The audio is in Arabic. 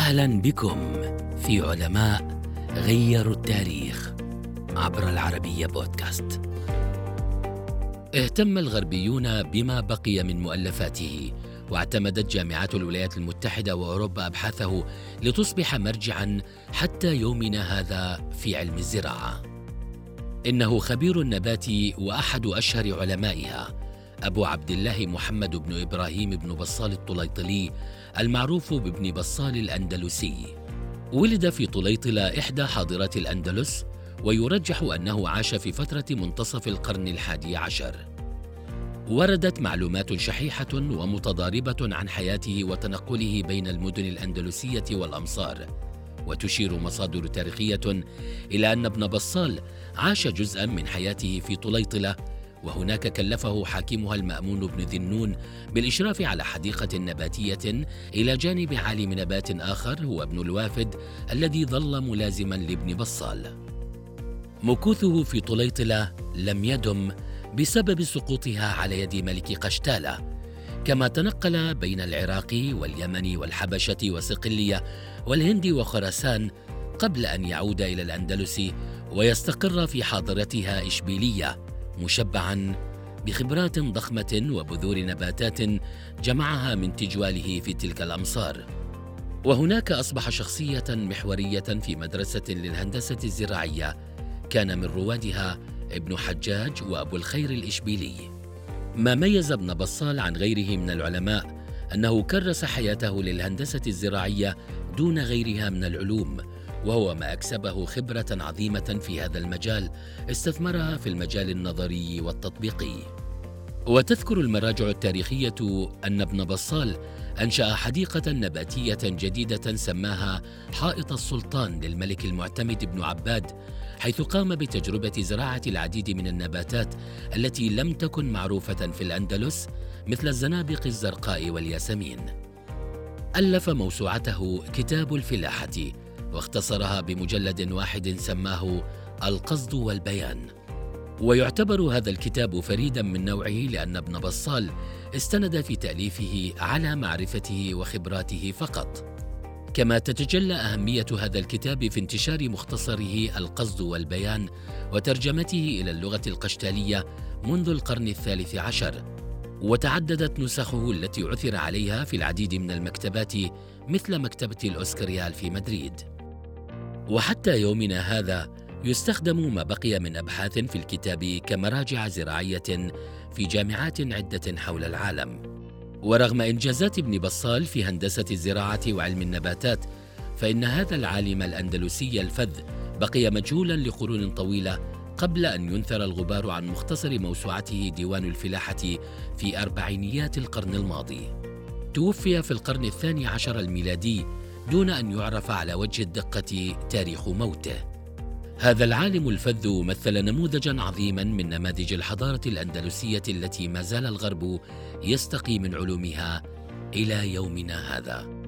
أهلا بكم في علماء غيروا التاريخ عبر العربية بودكاست. اهتم الغربيون بما بقي من مؤلفاته واعتمدت جامعات الولايات المتحدة وأوروبا أبحاثه لتصبح مرجعا حتى يومنا هذا في علم الزراعة. إنه خبير النبات وأحد أشهر علمائها أبو عبد الله محمد بن إبراهيم بن بصال الطليطلي المعروف بابن بصال الأندلسي. ولد في طليطلة إحدى حاضرات الأندلس ويرجح أنه عاش في فترة منتصف القرن الحادي عشر. وردت معلومات شحيحة ومتضاربة عن حياته وتنقله بين المدن الأندلسية والأمصار. وتشير مصادر تاريخية إلى أن ابن بصال عاش جزءا من حياته في طليطلة وهناك كلفه حاكمها المأمون بن ذنون بالإشراف على حديقة نباتية إلى جانب عالم نبات آخر هو ابن الوافد الذي ظل ملازما لابن بصال. مكوثه في طليطلة لم يدم بسبب سقوطها على يد ملك قشتالة. كما تنقل بين العراق واليمن والحبشة وصقلية والهند وخراسان قبل أن يعود إلى الأندلس ويستقر في حاضرتها إشبيلية. مشبعا بخبرات ضخمة وبذور نباتات جمعها من تجواله في تلك الأمصار. وهناك أصبح شخصية محورية في مدرسة للهندسة الزراعية. كان من روادها ابن حجاج وأبو الخير الإشبيلي. ما ميز ابن بصال عن غيره من العلماء أنه كرس حياته للهندسة الزراعية دون غيرها من العلوم وهو ما أكسبه خبرة عظيمة في هذا المجال استثمرها في المجال النظري والتطبيقي. وتذكر المراجع التاريخية أن ابن بصال أنشأ حديقة نباتية جديدة سماها حائط السلطان للملك المعتمد بن عباد حيث قام بتجربة زراعة العديد من النباتات التي لم تكن معروفة في الأندلس مثل الزنابق الزرقاء والياسمين. ألف موسوعته كتاب الفلاحة واختصرها بمجلد واحد سماه القصد والبيان. ويعتبر هذا الكتاب فريدا من نوعه لأن ابن بصال استند في تأليفه على معرفته وخبراته فقط. كما تتجلى أهمية هذا الكتاب في انتشار مختصره القصد والبيان وترجمته إلى اللغة القشتالية منذ القرن الثالث عشر. وتعددت نسخه التي عثر عليها في العديد من المكتبات مثل مكتبة الاوسكريال في مدريد. وحتى يومنا هذا يستخدم ما بقي من أبحاث في الكتاب كمراجع زراعية في جامعات عدة حول العالم. ورغم إنجازات ابن بصال في هندسة الزراعة وعلم النباتات فإن هذا العالم الأندلسي الفذ بقي مجهولا لقرون طويلة قبل أن ينثر الغبار عن مختصر موسوعته ديوان الفلاحة في أربعينيات القرن الماضي. توفي في القرن الثاني عشر الميلادي دون أن يعرف على وجه الدقة تاريخ موته. هذا العالم الفذ مثل نموذجا عظيما من نماذج الحضارة الأندلسية التي ما زال الغرب يستقي من علومها إلى يومنا هذا.